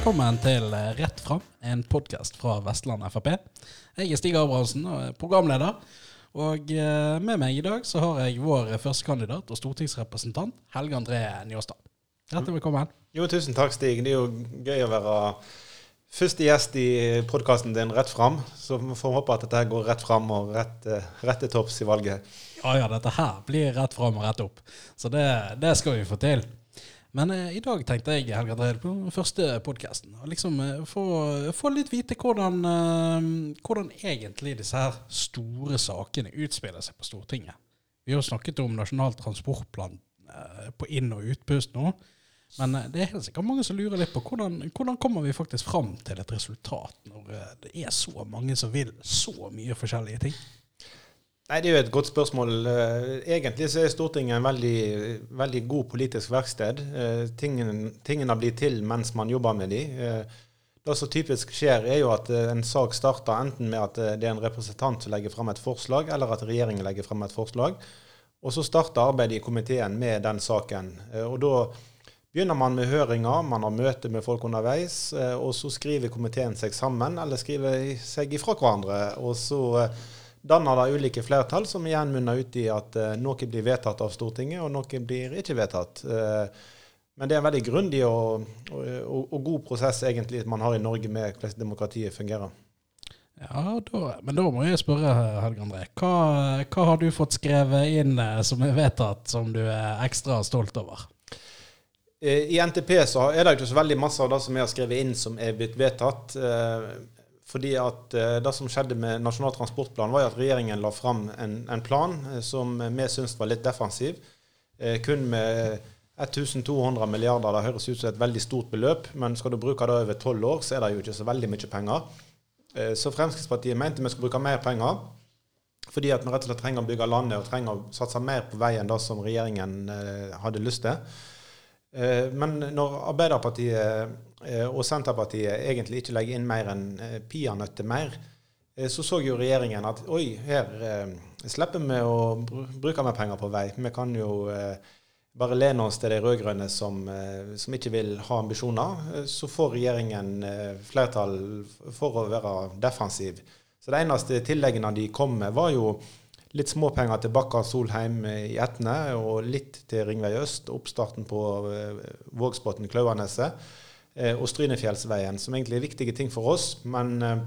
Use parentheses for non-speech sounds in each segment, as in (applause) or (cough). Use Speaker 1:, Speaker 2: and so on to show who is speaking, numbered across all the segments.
Speaker 1: velkommen til Rett fram, en podkast fra Vestland Frp. Jeg er Stig Abrahamsen og er programleder. Og eh, med meg i dag så har jeg vår førstekandidat og stortingsrepresentant Helge André Njåstad. Hjertelig velkommen.
Speaker 2: Jo, tusen takk, Stig. Det er jo gøy å være første gjest i podkasten din Rett fram. Så vi får håpe at dette går rett fram og rett, eh, rett til topps i valget.
Speaker 1: Ja ja, dette her blir rett fram og rett opp. Så det, det skal vi få til. Men eh, i dag tenkte jeg Helga på den første podkasten liksom eh, få, få, litt vite hvordan, eh, hvordan, egentlig disse her store sakene utspiller seg på Stortinget. Vi har snakket om Nasjonal transportplan eh, på inn- og utpust nå. Men eh, det er helt sikkert mange som lurer litt på hvordan, hvordan kommer vi faktisk fram til et resultat når eh, det er så mange som vil så mye forskjellige ting?
Speaker 2: Nei, Det er jo et godt spørsmål. Eh, egentlig så er Stortinget en veldig, veldig god politisk verksted. Eh, tingene, tingene, blir til mens man jobber med dem. Eh, det som typisk skjer, er jo at en sak starter enten med at det er en representant som legger frem et forslag, eller at regjeringen legger frem et forslag. Og så starter arbeidet i komiteen med den saken. Og da begynner man med høringer, man har møte med folk underveis, og så skriver komiteen seg sammen, eller skriver seg ifra hverandre. og så danner det ulike flertall, som igjen munner ut i at uh, noe blir vedtatt av Stortinget, og noe blir ikke vedtatt. Uh, men det er en veldig grundig og, og, og, og, god prosess egentlig man har i Norge med hvordan demokratiet fungerer.
Speaker 1: Ja, da, Men da må jeg spørre, Helge André. Hva, hva, har du fått skrevet inn eh, som er vedtatt, som du er ekstra stolt over?
Speaker 2: I NTP så er det ikke så veldig masse av det som jeg har skrevet inn, som er blitt vedtatt. Fordi at uh, Det som skjedde med Nasjonal transportplan, var at regjeringen la fram en, en plan uh, som vi syntes var litt defensiv. Uh, kun med 1200 milliarder. Det høres ut som et veldig stort beløp, men skal du bruke det over tolv år, så er det jo ikke så veldig mye penger. Så Fremskrittspartiet mente vi skulle bruke mer penger. Fordi at vi rett og slett trenger å bygge landet og trenger å satse mer på vei enn det som regjeringen hadde lyst til. Men når Arbeiderpartiet Eh, og Senterpartiet egentlig ikke legger inn mer enn eh, peanøtter mer, eh, så så jo regjeringen at oi, her slipper vi å bruke mer penger på vei. Vi kan jo bare lene oss til de rød-grønne som, som, ikke vil ha ambisjoner. Så får regjeringen flertall for å være defensiv. Så det eneste tilleggene de kom med, var jo litt småpenger til Bakka Solheim i Etne, og litt til Ringvei øst, oppstarten på Vågsbotn-Klauvaneset. Eh, og Strynefjellsveien, som egentlig er viktige ting for oss. Men eh,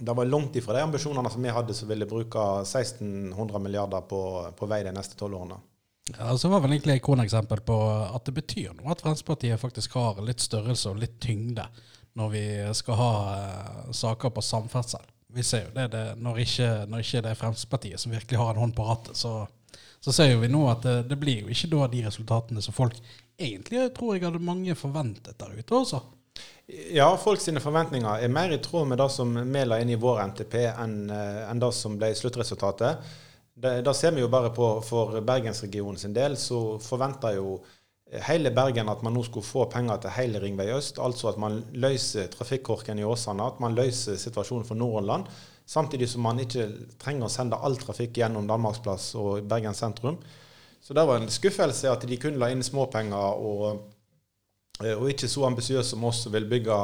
Speaker 2: det var langt ifra de ambisjonene som vi hadde, som ville bruke 1600 milliarder på, på vei de neste tolv årene.
Speaker 1: Ja, så var vel egentlig et kroneksempel på at det betyr noe at Fremskrittspartiet faktisk har litt størrelse og litt tyngde når vi skal ha uh, saker på samferdsel. Vi ser jo det, det når, ikke, når ikke det er Fremskrittspartiet som virkelig har en hånd på rattet, så, så ser vi nå at det, det, blir jo ikke da de resultatene som folk egentlig tror jeg hadde mange forventet der ute også.
Speaker 2: Ja, folk sine forventninger er mer i tråd med det som vi la inn i vår NTP, enn, eh, enn det som ble sluttresultatet. Det, ser vi jo bare på for Bergensregionen sin del, så forventer jo hele Bergen at man nå skulle få penger til hele Ringvei øst. Altså at man løser trafikkorken i Åsane, at man løser situasjonen for Nordhordland. Samtidig som man ikke trenger å sende all trafikk gjennom Danmarksplass og Bergen sentrum. Så det var en skuffelse at de kun la inn småpenger og, eh, og ikke så ambisiøse som oss som vil bygge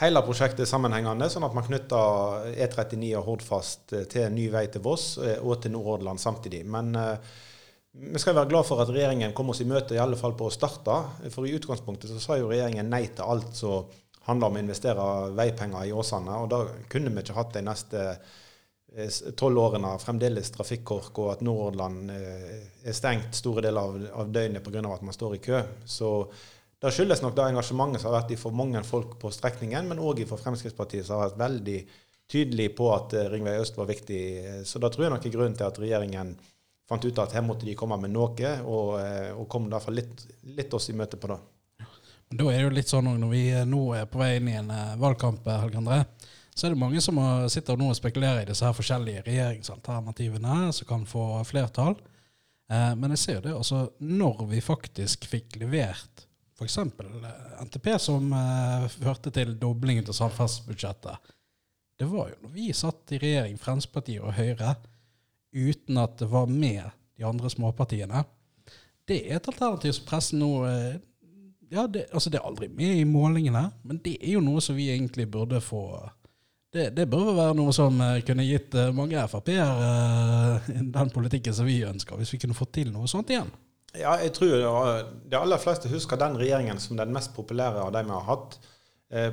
Speaker 2: hele prosjektet sammenhengende, sånn at man knytter E39 og Hordfast til til ny vei til Voss eh, og til Nordhordland samtidig. Men vi skal være glad for at regjeringen kom oss i møte, i alle fall på å starte. For i utgangspunktet så sa jo regjeringen nei til alt som handler om å investere veipenger i Åsane. Og da kunne vi ikke hatt de neste Eh, tolv årene fremdeles trafikkork, og at Nordhordland eh, er stengt store deler av, av døgnet pga. at man står i kø. Så det skyldes nok det engasjementet som har vært for mange folk på strekningen, men òg for Fremskrittspartiet, som har vært veldig tydelig på at eh, Ringvei øst var viktig. Så da tror jeg nok er grunnen til at regjeringen fant ut at her måtte de komme med noe, og, og kom derfor litt, litt oss i møte på det.
Speaker 1: Da er det jo litt sånn når vi nå er på vei inn i en valgkamp, Helge André så er det mange som sitter nå og spekulerer i disse her forskjellige regjeringsalternativene som kan få flertall. Eh, men jeg ser det, altså når vi faktisk fikk levert f.eks. Eh, NTP som eh, førte til doblingen til samferdselsbudsjettet, det var jo når vi satt i regjering, Fremskrittspartiet og Høyre, uten at det var med de andre småpartiene. Det er et alternativ som pressen nå ja, det, altså det er aldri med i målingene, men det er jo noe som vi egentlig burde få Det, det burde være noe som eh, kunne gitt eh, mange Frp-er eh, den politikken som vi ønsker, hvis vi kunne fått til noe sånt igjen.
Speaker 2: Ja, jeg tror de aller fleste husker den regjeringen som den mest populære av de vi har hatt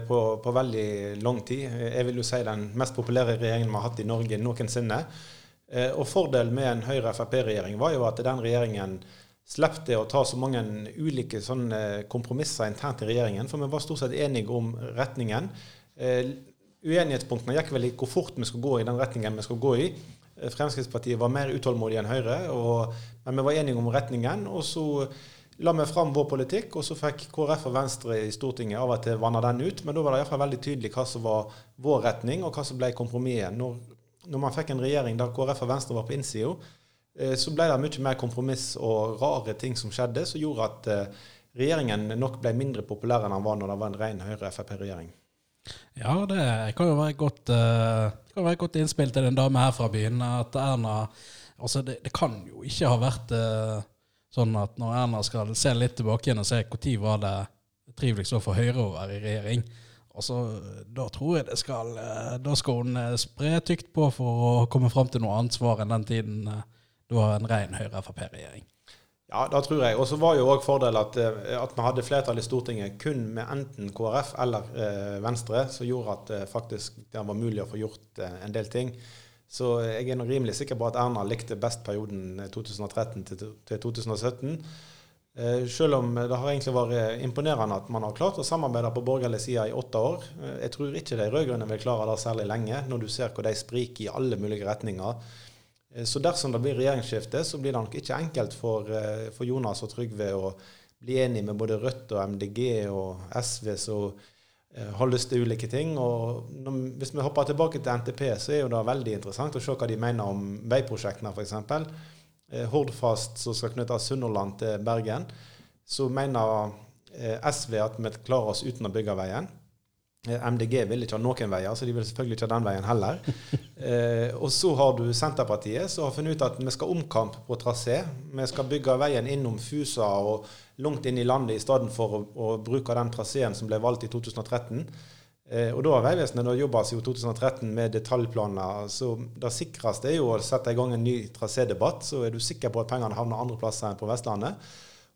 Speaker 2: på, på veldig lang tid. Jeg vil jo si den mest populære regjeringen vi har hatt i Norge noensinne. Og Fordelen med en Høyre-Frp-regjering var jo at den regjeringen slapp å ta så mange ulike kompromisser internt i regjeringen, for vi var stort sett enige om retningen. Eh, uenighetspunktene gikk vel i hvor fort vi skulle gå i den retningen vi skulle gå i. Eh, Fremskrittspartiet var mer utålmodige enn Høyre, og, men vi var enige om retningen. Og så la vi fram vår politikk, og så fikk KrF og Venstre i Stortinget av og til vanna den ut. Men da var det iallfall veldig tydelig hva som var vår retning, og hva som ble kompromisset. Når, når man fikk en regjering der KrF og Venstre var på innsida, så ble det mye mer kompromiss og rare ting som skjedde, som gjorde at eh, regjeringen nok ble mindre populær enn den var når det var en ren Høyre-Frp-regjering.
Speaker 1: Ja, det kan jo være et godt, være godt innspill til en dame her fra byen. At Erna Altså, det, det kan jo ikke ha vært sånn at når Erna skal se litt tilbake igjen og se når var det triveligst for Høyre å være i regjering, altså, da tror jeg det skal Da skal hun spre tykt på for å komme fram til noe annet svar enn den tiden. Uh, har en ren Høyre-Frp-regjering.
Speaker 2: Ja, det tror jeg. Og så var jo òg fordelen at, eh, at vi hadde flertall i Stortinget kun med enten KrF eller eh, Venstre, som gjorde at eh, faktisk det var mulig å få gjort eh, en del ting. Så jeg er nok rimelig sikker på at Erna likte best perioden 2013 eh, til, til 2017. Eh, selv om det har egentlig vært imponerende at man har klart å samarbeide på borgerlig side i åtte år. Jeg tror ikke de rød-grønne vil klare det særlig lenge, når du ser hvor de spriker i alle mulige retninger. Eh, så dersom det blir regjeringsskifte, så blir det nok ikke enkelt for, eh, for Jonas og Trygve å bli enig med både Rødt og MDG og SV som eh, har lyst til ulike ting. Og når, hvis vi hopper tilbake til NTP, så er jo det veldig interessant å se hva de mener om veiprosjektene, f.eks. Hordfast som skal knytte Sunnhordland til Bergen. Så mener SV at vi klarer oss uten å bygge veien. MDG vil ikke ha noen veier, så de vil selvfølgelig ikke ha den veien heller. (laughs) Eh, og så har du Senterpartiet, som har funnet ut at vi skal omkamp på trasé. Vi skal bygge veien innom Fusa og langt inn i landet i stedet for å, å bruke den traseen som ble valgt i 2013. Eh, og da har Vegvesenet jobba siden 2013 med detaljplaner. Så det sikreste er jo å sette i gang en ny trasédebatt, så er du sikker på at pengene havner andre plasser enn på Vestlandet.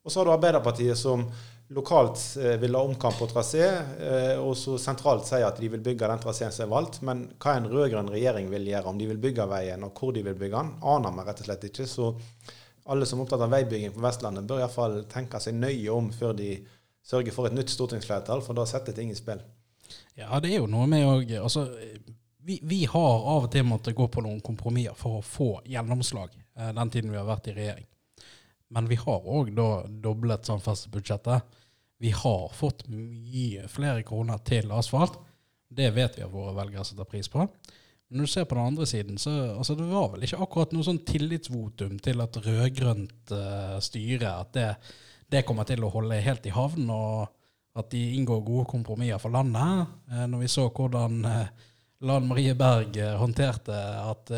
Speaker 2: Og så har du Arbeiderpartiet som lokalt eh, vil ha omkamp på trasé, eh, og så sentralt sier at de vil bygge den traseen som er valgt. Men hva en rød-grønn regjering vil gjøre, om de vil bygge veien og hvor de vil bygge den, aner vi rett og slett ikke. Så alle som er opptatt av veibygging på Vestlandet, bør iallfall tenke seg nøye om før de sørger for et nytt stortingsflertall, for da setter ting i spill.
Speaker 1: Ja, det er jo noe med òg altså, vi, vi, har av og til måttet gå på noen kompromisser for å få gjennomslag eh, den tiden vi har vært i regjering. Men vi har òg doblet samferdselsbudsjettet. Vi har fått mye flere kroner til asfalt. Det vet vi at våre velgere setter pris på. Men når du ser på den andre siden, så altså, det var vel ikke akkurat noe sånn tillitsvotum til at rød-grønt uh, styre at det, det, kommer til å holde helt i havn, og at de inngår gode kompromisser for landet. Uh, når vi så hvordan uh, Lan Marie Berg håndterte at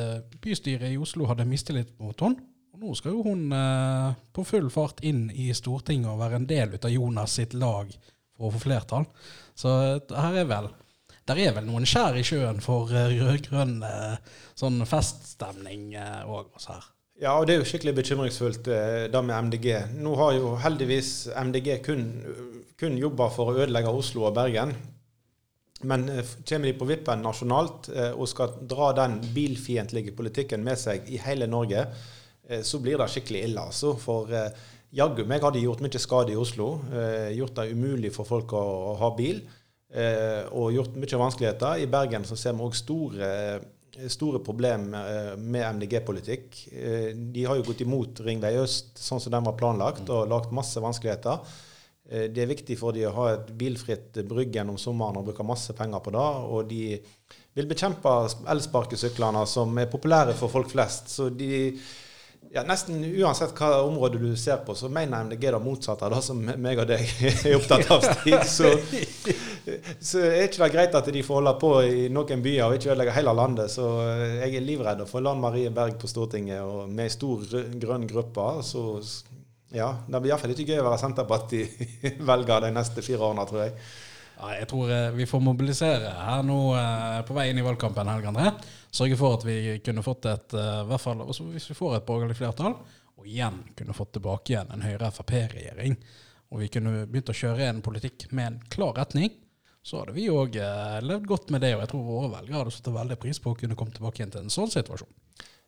Speaker 1: bystyret i Oslo hadde mistillit mot henne nå skal jo hun eh, på full fart inn i Stortinget og være en del av Jonas sitt lag for å få flertall. Så eh, her er vel der er vel noen skjær i sjøen for eh, rød-grønn eh, sånn feststemning òg hos her.
Speaker 2: Ja, og det er jo skikkelig bekymringsfullt det med MDG. Nå har jo heldigvis MDG kun, kun jobba for å ødelegge Oslo og Bergen. Men kommer de på vippen nasjonalt og skal dra den bilfiendtlige politikken med seg i hele Norge, så blir det skikkelig ille. altså. For eh, jaggu meg har de gjort mye skade i Oslo. Eh, gjort det umulig for folk å, å ha bil. og gjort mye vanskeligheter. I Bergen så ser vi òg store, store problemer med MDG-politikk. De har jo gått imot Ringvei øst sånn som den var planlagt, og lagt masse vanskeligheter. Det er viktig for de å ha et bilfritt Bryggen om sommeren og bruke masse penger på det. Og de vil bekjempe elsparkesyklene som er populære for folk flest. Så de ja, Nesten uansett hva område du ser på, så mener MDG det motsatte av det som meg og deg (laughs) er opptatt av. Stig. Så, så er ikke det greit at de får holde på i noen byer og ikke ødelegge hele landet. Så jeg er livredd få Lan Marie Berg på Stortinget og med ei stor grønn gruppe. Så Ja, det blir iallfall ikke gøy å være Senterparti-velger de neste fire årene, tror jeg.
Speaker 1: Ja, jeg tror eh, vi får mobilisere her nå eh, på vei inn i valgkampen, Helge André. Sørge for at vi kunne fått et, eh, i hvert fall hvis vi får et borgerlig flertall, og igjen kunne fått tilbake igjen en Høyre-Frp-regjering, og vi kunne begynt å kjøre en politikk med en klar retning, så hadde vi òg levd godt med det. Og jeg tror våre velgere hadde satt veldig pris på å kunne komme tilbake igjen til en sånn situasjon.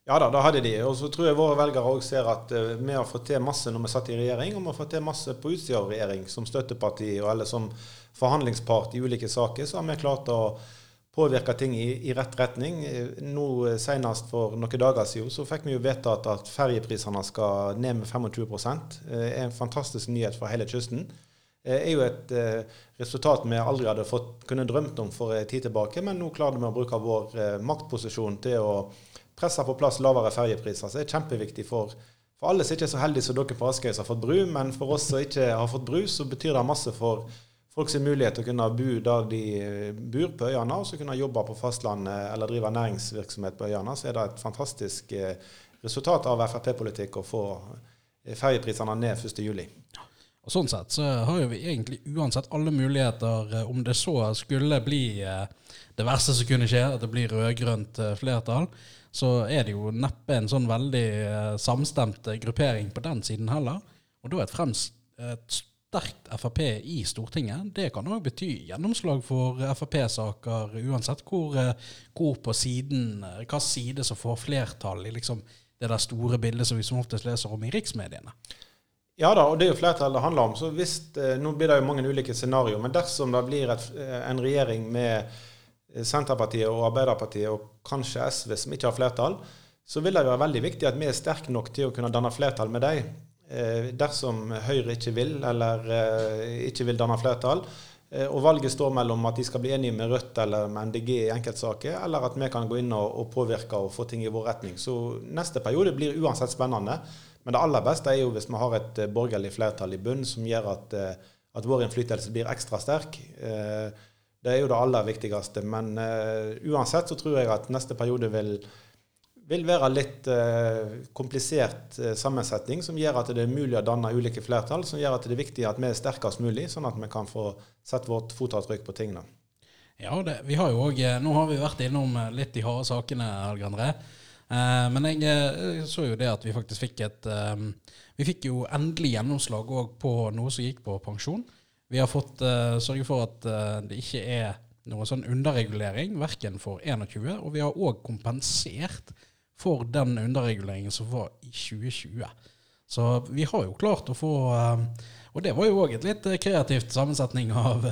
Speaker 2: Ja da, da hadde de. Og så tror jeg våre velgere òg ser at uh, vi har fått til masse når vi satt i regjering, og vi har fått til masse på utsida av regjering, som støtteparti og eller som forhandlingspart i ulike saker. Så har vi klart å påvirke ting i, i rett retning. Nå uh, Senest for noen dager siden så fikk vi jo vedtatt at ferjeprisene skal ned med 25 Det er En fantastisk nyhet for hele kysten. Det er jo et resultat vi aldri hadde fått, kunne drømt om for en tid tilbake, men nå klarte vi å bruke vår maktposisjon til å presse på plass lavere ferjepriser. Så det er kjempeviktig for, for alle som ikke er så heldige som dere på Askøy som har fått bru. Men for oss som ikke har fått bru, så betyr det masse for folks mulighet til å kunne bo der de eh, bor på øyene, og så kunne jobbe på fastlandet eller drive næringsvirksomhet på øyene. Så er det et fantastisk eh, resultat av Frp-politikk å få eh, ferjeprisene ned 1.7.
Speaker 1: Og Sånn sett så har jo vi egentlig uansett alle muligheter, om det så skulle bli det verste som kunne skje, at det blir rød-grønt flertall så er det jo neppe en sånn veldig eh, samstemt eh, gruppering på den siden heller. Og da er et, fremst, et sterkt Frp i Stortinget, det kan òg bety gjennomslag for Frp-saker, uansett hvor, eh, hvor, på siden, hva side som får flertall i liksom det der store bildet som vi som oftest leser om i riksmediene.
Speaker 2: Ja da, og det er jo flertall det handler om. Så hvis, Nå blir det jo mange ulike scenarioer, men dersom det blir et, en regjering med Senterpartiet og Arbeiderpartiet og kanskje SV som ikke har flertall, så vil det være veldig viktig at vi er sterke nok til å kunne danne flertall med dem. Eh, dersom Høyre ikke vil, eller eh, ikke vil danne flertall, eh, og valget står mellom at de skal bli enige med Rødt eller med MDG i enkeltsaker, eller at vi kan gå inn og, påvirke og få ting i vår retning. Så neste periode blir uansett spennende. Men det aller beste er jo hvis vi har et borgerlig flertall i bunn som gjør at, at vår innflytelse blir ekstra sterk. Det er jo det aller viktigste. Men uh, uansett så tror jeg at neste periode vil, vil være litt uh, komplisert uh, sammensetning, som gjør at det er mulig å danne ulike flertall. Som gjør at det er viktig at vi er sterkest mulig, sånn at vi kan få sett vårt fotavtrykk på tingene.
Speaker 1: Ja, det, vi har jo også, Nå har vi vært innom litt de harde sakene, Helge André. men jeg så jo det at vi faktisk fikk et Vi fikk jo endelig gjennomslag òg på noe som gikk på pensjon. Vi har fått uh, sørge for at uh, det ikke er noen sånn underregulering, verken for 21, og vi har òg kompensert for den underreguleringen som var i 2020. Så vi har jo klart å få uh, Og det var jo òg et litt kreativt sammensetning av,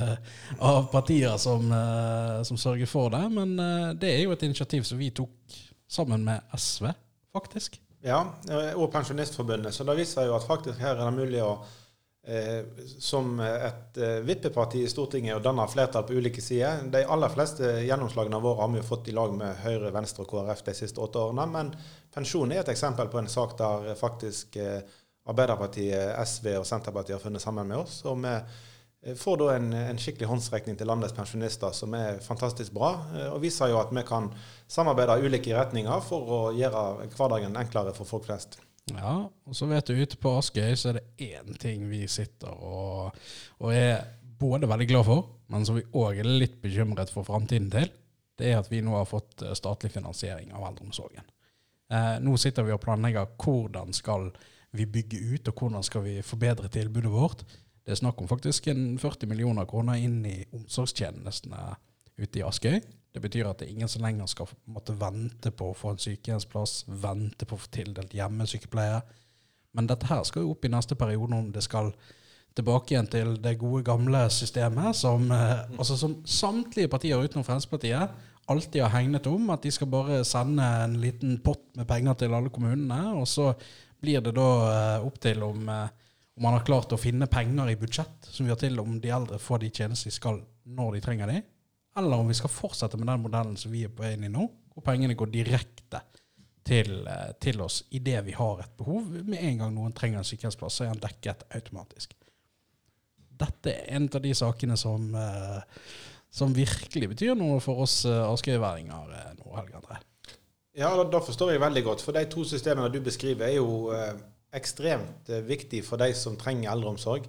Speaker 1: av partier som, som, sørger for det. Men det er jo et initiativ som vi tok sammen med SV, faktisk.
Speaker 2: Ja, og Pensjonistforbundet. Så det viser jo at faktisk her er det mulig å som et eh, vippeparti i Stortinget og danner flertall på ulike sider. De aller fleste gjennomslagene våre har vi jo fått i lag med Høyre, Venstre og KrF de siste åtte årene. Men pensjon er et eksempel på en sak der faktisk eh, Arbeiderpartiet, SV og Senterpartiet har funnet sammen med oss. Og vi eh, får da en, en, skikkelig håndsrekning til landets pensjonister som er fantastisk bra, eh, og viser jo at vi kan samarbeide i ulike retninger for å gjøre hverdagen enklere for folk flest.
Speaker 1: Ja, og så vet du, ute på Askøy så er det én ting vi sitter og, og, er både veldig glad for, men som vi òg er litt bekymret for framtiden til. Det er at vi nå har fått eh, statlig finansiering av eldreomsorgen. Eh, nå sitter vi og planlegger hvordan skal vi bygge ut, og hvordan skal vi forbedre tilbudet vårt. Det er snakk om faktisk en 40 millioner kroner inn i omsorgstjenestene ute i Askøy. Det betyr at det er ingen som lenger skal måtte vente på å få en sykehjemsplass, vente på å få tildelt hjemmesykepleie. Men dette her skal jo opp i neste periode om det skal tilbake igjen til det gode, gamle systemet som, eh, altså som samtlige partier utenom Fremskrittspartiet alltid har hegnet om. At de skal bare sende en liten pott med penger til alle kommunene. Og så blir det da eh, opp til om, eh, om man har klart å finne penger i budsjett som gjør til om de eldre får de tjenester de skal når de trenger de eller om vi skal fortsette med den modellen som vi er på inn i nå, hvor pengene går direkte til, eh, til oss idet vi har et behov. Med en gang noen trenger en sykehjemsplass, så er den dekket automatisk. Dette er en av de sakene som, eh, som virkelig betyr noe for oss uh, askøyværinger nå, Helge André.
Speaker 2: Ja, da, forstår jeg veldig godt. For de to systemene du beskriver, er jo ekstremt eh, viktig for de som trenger eldreomsorg.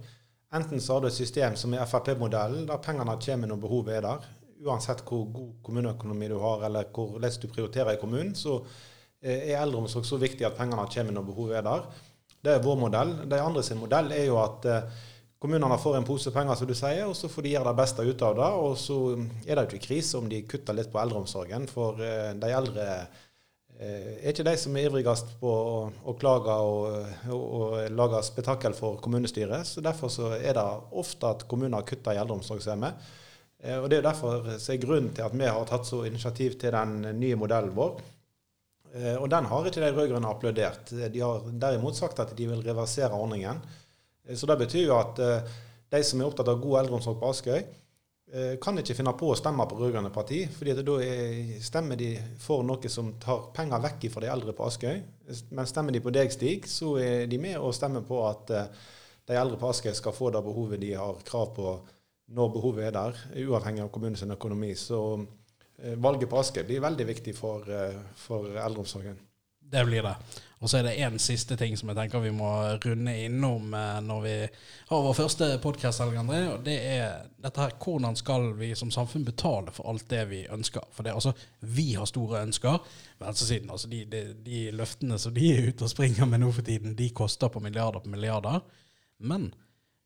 Speaker 2: Enten så har du et system som er Frp-modellen, der pengene kommer når behovet er der. Uansett hvor god kommuneøkonomi du har, eller hvordan du prioriterer i kommunen, så eh, er eldreomsorg så viktig at pengene kommer når behovet er der. Det er vår modell. De andre sin modell er jo at eh, kommunene får en pose penger, som du sier, og så får de gjøre det beste ut av det. Og så er det jo ikke krise om de kutter litt på eldreomsorgen, for de eldre Eh, er ikke de som er ivrigst på å, klage og, og, og, lage spetakkel for kommunestyret. så Derfor så er det ofte at kommuner kutter i eldreomsorgshjemmet. Eh, og Det er derfor så er grunnen til at vi har tatt så initiativ til den nye modellen vår. Eh, og den har ikke de rød-grønne applaudert. De har derimot sagt at de vil reversere ordningen. Så det betyr jo at de som er opptatt av god eldreomsorg på Askøy, Eh, kan ikke finne på å stemme på rød-grønne parti, fordi da stemmer de for noe som tar penger vekk fra de eldre på Askøy. Men stemmer de på deg, Stig, så er de med og stemmer på at eh, de eldre på Askøy skal få det behovet de har krav på når behovet er der, uavhengig av kommunens økonomi. Så eh, valget på Aske blir veldig viktig for, for eldreomsorgen.
Speaker 1: Det blir det. Og så er det én siste ting som jeg tenker vi må runde innom eh, når vi har vår første podkast. Og det er dette her hvordan skal vi som samfunn betale for alt det vi ønsker? For det altså Vi har store ønsker. Venstresiden, altså de, de, de løftene som de er ute og springer med nå for tiden, de koster på milliarder på milliarder. Men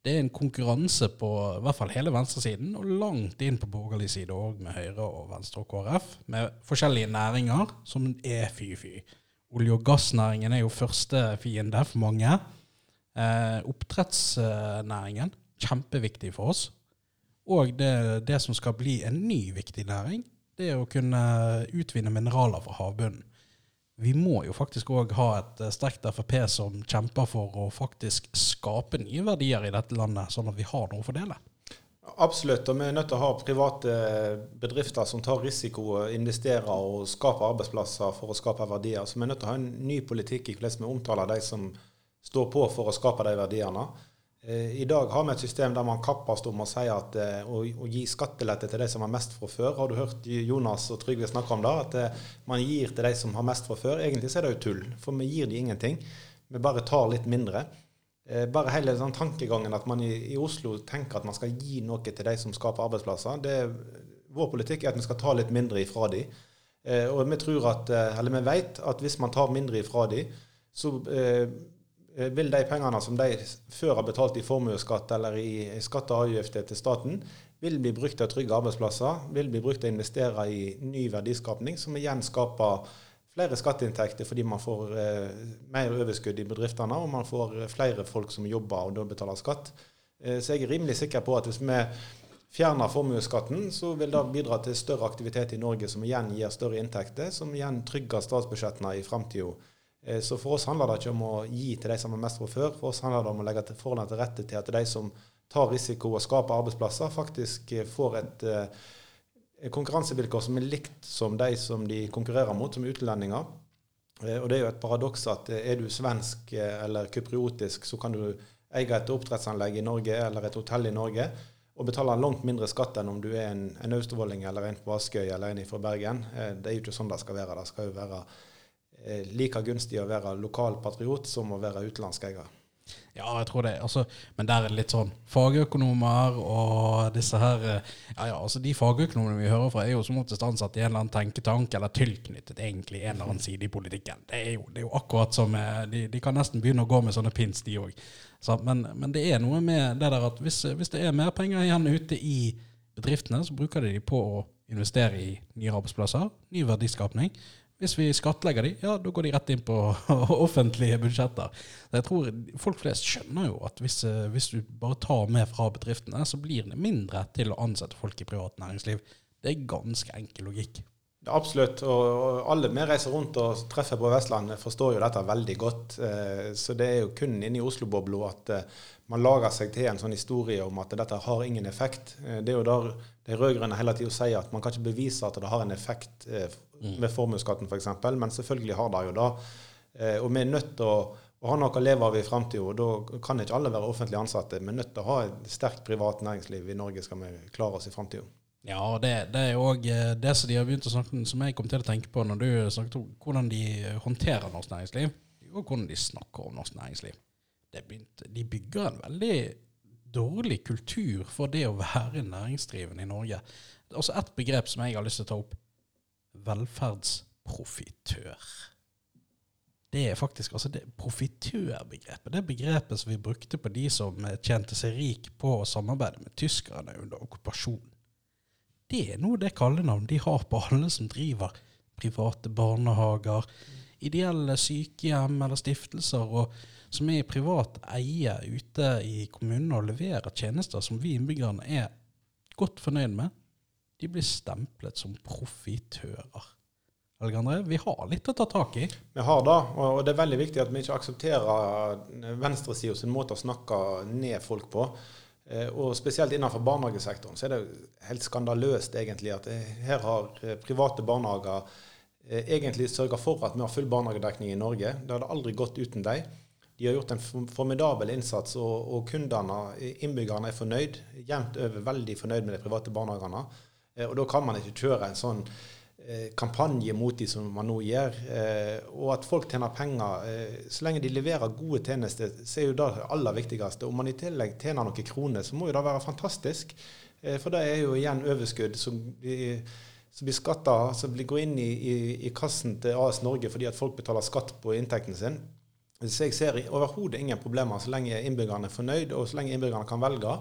Speaker 1: det er en konkurranse på i hvert fall hele venstresiden, og langt inn på borgerlig side òg, med Høyre og Venstre og KrF, med forskjellige næringer som er fy-fy. Olje- og gassnæringen er jo første fiende for mange. Eh, oppdrettsnæringen, kjempeviktig for oss. Og det, det, som skal bli en ny viktig næring, det er å kunne utvinne mineraler fra havbunnen. Vi må jo faktisk òg ha et sterkt Frp som kjemper for å faktisk skape nye verdier i dette landet, sånn at vi har noe å fordele.
Speaker 2: Absolutt. Og vi er nødt til å ha private bedrifter som tar risiko, investerer og skaper arbeidsplasser for å skape verdier. Så vi er nødt til å ha en ny politikk i hvordan vi omtaler de som står på for å skape de verdiene. Eh, I dag har vi et system der man kappes om å si at eh, å, å gi skattelette til de som har mest fra før. Har du hørt Jonas og Trygve snakke om det? At eh, man gir til de som har mest fra før. Egentlig er det jo tull, for vi gir de ingenting. Vi bare tar litt mindre. Bare hele den tankegangen at man i, i, Oslo tenker at man skal gi noe til de som skaper arbeidsplasser. Det, vår politikk er at vi skal ta litt mindre ifra de. Og vi at, eller vi vet at hvis man tar mindre ifra de, så vil de pengene som de før har betalt i formuesskatt eller i skatte og avgifter til staten, vil bli brukt til å trygge arbeidsplasser, vil bli brukt til å investere i ny verdiskapning, som igjen skaper flere skatteinntekter fordi man får eh, mer overskudd i bedriftene, og man får eh, flere folk som jobber og da betaler skatt. Eh, så jeg er rimelig sikker på at hvis vi fjerner formuesskatten, så vil det bidra til større aktivitet i Norge, som igjen gir større inntekter, som igjen trygger statsbudsjettene i framtida. Eh, så for oss handler det ikke om å gi til de som har mest fra før. For oss handler det om å legge forholdene til rette til at de som tar risiko og skaper arbeidsplasser, faktisk eh, får et eh, konkurransevilkår som er likt som de som de konkurrerer mot, som utlendinger. Og det er jo et paradoks at er du svensk eller kypriotisk, så kan du eie et oppdrettsanlegg i Norge eller et hotell i Norge og betale langt mindre skatt enn om du er en, en austevolling eller en på Askøy eller en fra Bergen. Det er jo ikke sånn det skal være. Det skal jo være like gunstig å være lokal patriot som å være utenlandsk eier.
Speaker 1: Ja, jeg tror det. Altså, men der er det litt sånn fagøkonomer og disse her eh, Ja, ja, altså de fagøkonomene vi hører fra, er jo som oftest ansatt i en eller annen tenketank eller tilknyttet egentlig en eller annen side i politikken. Det er jo, det er jo akkurat som eh, de, de, kan nesten begynne å gå med sånne pins, de òg. Men, men, det er noe med det der at hvis, hvis det er mer penger igjen ute i bedriftene, så bruker de de på å investere i nye arbeidsplasser, ny verdiskapning. Hvis vi skattlegger de, ja, da går de rett inn på (laughs) offentlige budsjetter. Jeg tror Folk flest skjønner jo at hvis, eh, hvis, du bare tar med fra bedriftene, så blir det mindre til å ansette folk i privat næringsliv. Det er ganske enkel logikk.
Speaker 2: Ja, Absolutt. Og alle vi reiser rundt og treffer på Vestlandet, forstår jo dette veldig godt. Eh, så det er jo kun inne i Oslo-bobla at eh, man lager seg til en sånn historie om at dette har ingen effekt. Det er jo der de rød-grønne hele tida sier at man kan ikke bevise at det har en effekt. Med formuesskatten f.eks., men selvfølgelig har det jo det. Eh, og vi er nødt til å, å ha noe å leve av i framtida. Da kan ikke alle være offentlig ansatte. Vi er nødt til å ha et sterkt privat næringsliv i Norge skal vi klare oss i framtida.
Speaker 1: Ja, det, det er òg eh, det som de har begynt å snakke som jeg kom til å tenke på når du snakket om hvordan de håndterer norsk næringsliv. og hvordan de snakker om norsk næringsliv. Det begynte, de bygger en veldig dårlig kultur for det å være næringsdrivende i Norge. Altså Et begrep som jeg har lyst til å ta opp. Velferdsprofitør. Det er faktisk altså det profitørbegrepet. Det begrepet som vi brukte på de som tjente seg rik på å samarbeide med tyskerne under okkupasjonen. Det er nå det kallenavn de har på alle som driver private barnehager, ideelle sykehjem eller stiftelser, og som er i privat eie ute i kommunene og leverer tjenester som vi innbyggerne er godt fornøyd med. De blir stemplet som profitører. Helge vi har litt å ta tak i.
Speaker 2: Vi har det, og det er veldig viktig at vi ikke aksepterer venstresida sin måte å snakke ned folk på. Eh, og spesielt innenfor barnehagesektoren så er det helt skandaløst egentlig at her har eh, private barnehager eh, egentlig sørga for at vi har full barnehagedekning i Norge. Det hadde aldri gått uten dem. De har gjort en formidabel innsats, og, og kundene, innbyggerne, er fornøyd. Jevnt over veldig fornøyd med de private barnehagene. Og da kan man ikke kjøre en sånn Eh, kampanje mot de som man nå gjør. Eh, og at folk tjener penger. Eh, så lenge de leverer gode tjenester, så er jo det aller viktigste. Om man i tillegg tjener noen kroner, så må jo det være fantastisk. For det er jo igjen overskudd som blir, som blir skatta, som blir går inn i, i, i, kassen til AS Norge fordi at folk betaler skatt på inntekten sin. Så jeg ser overhodet ingen problemer så lenge innbyggerne er fornøyd, og så lenge innbyggerne kan velge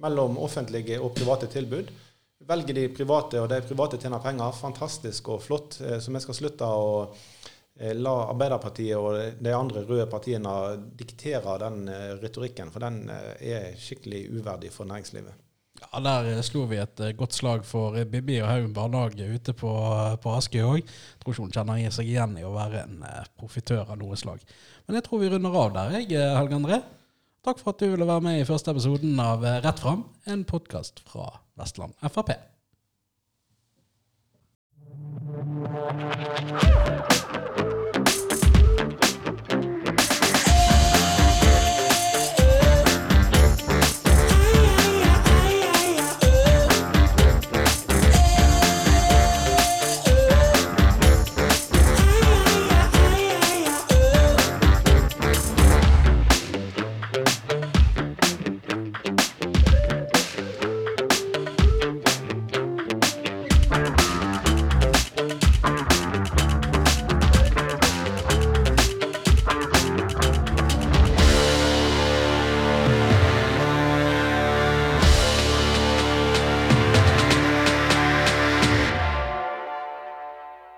Speaker 2: mellom offentlige og private tilbud velger de private, og de private tjener penger. Fantastisk og flott. Eh, så vi skal slutte å eh, la Arbeiderpartiet og de andre røde partiene diktere den eh, retorikken, for den er skikkelig uverdig for næringslivet.
Speaker 1: Ja, Der slo vi et godt slag for Bibi og Haugen barnehage ute på, på Askøy òg. Tror ikke hun kjenner seg igjen i å være en profitør av noe slag. Men jeg tror vi runder av der, jeg, Helge André. Takk for at du ville være med i første episoden av Rett fram, en podkast fra Vestland Frp.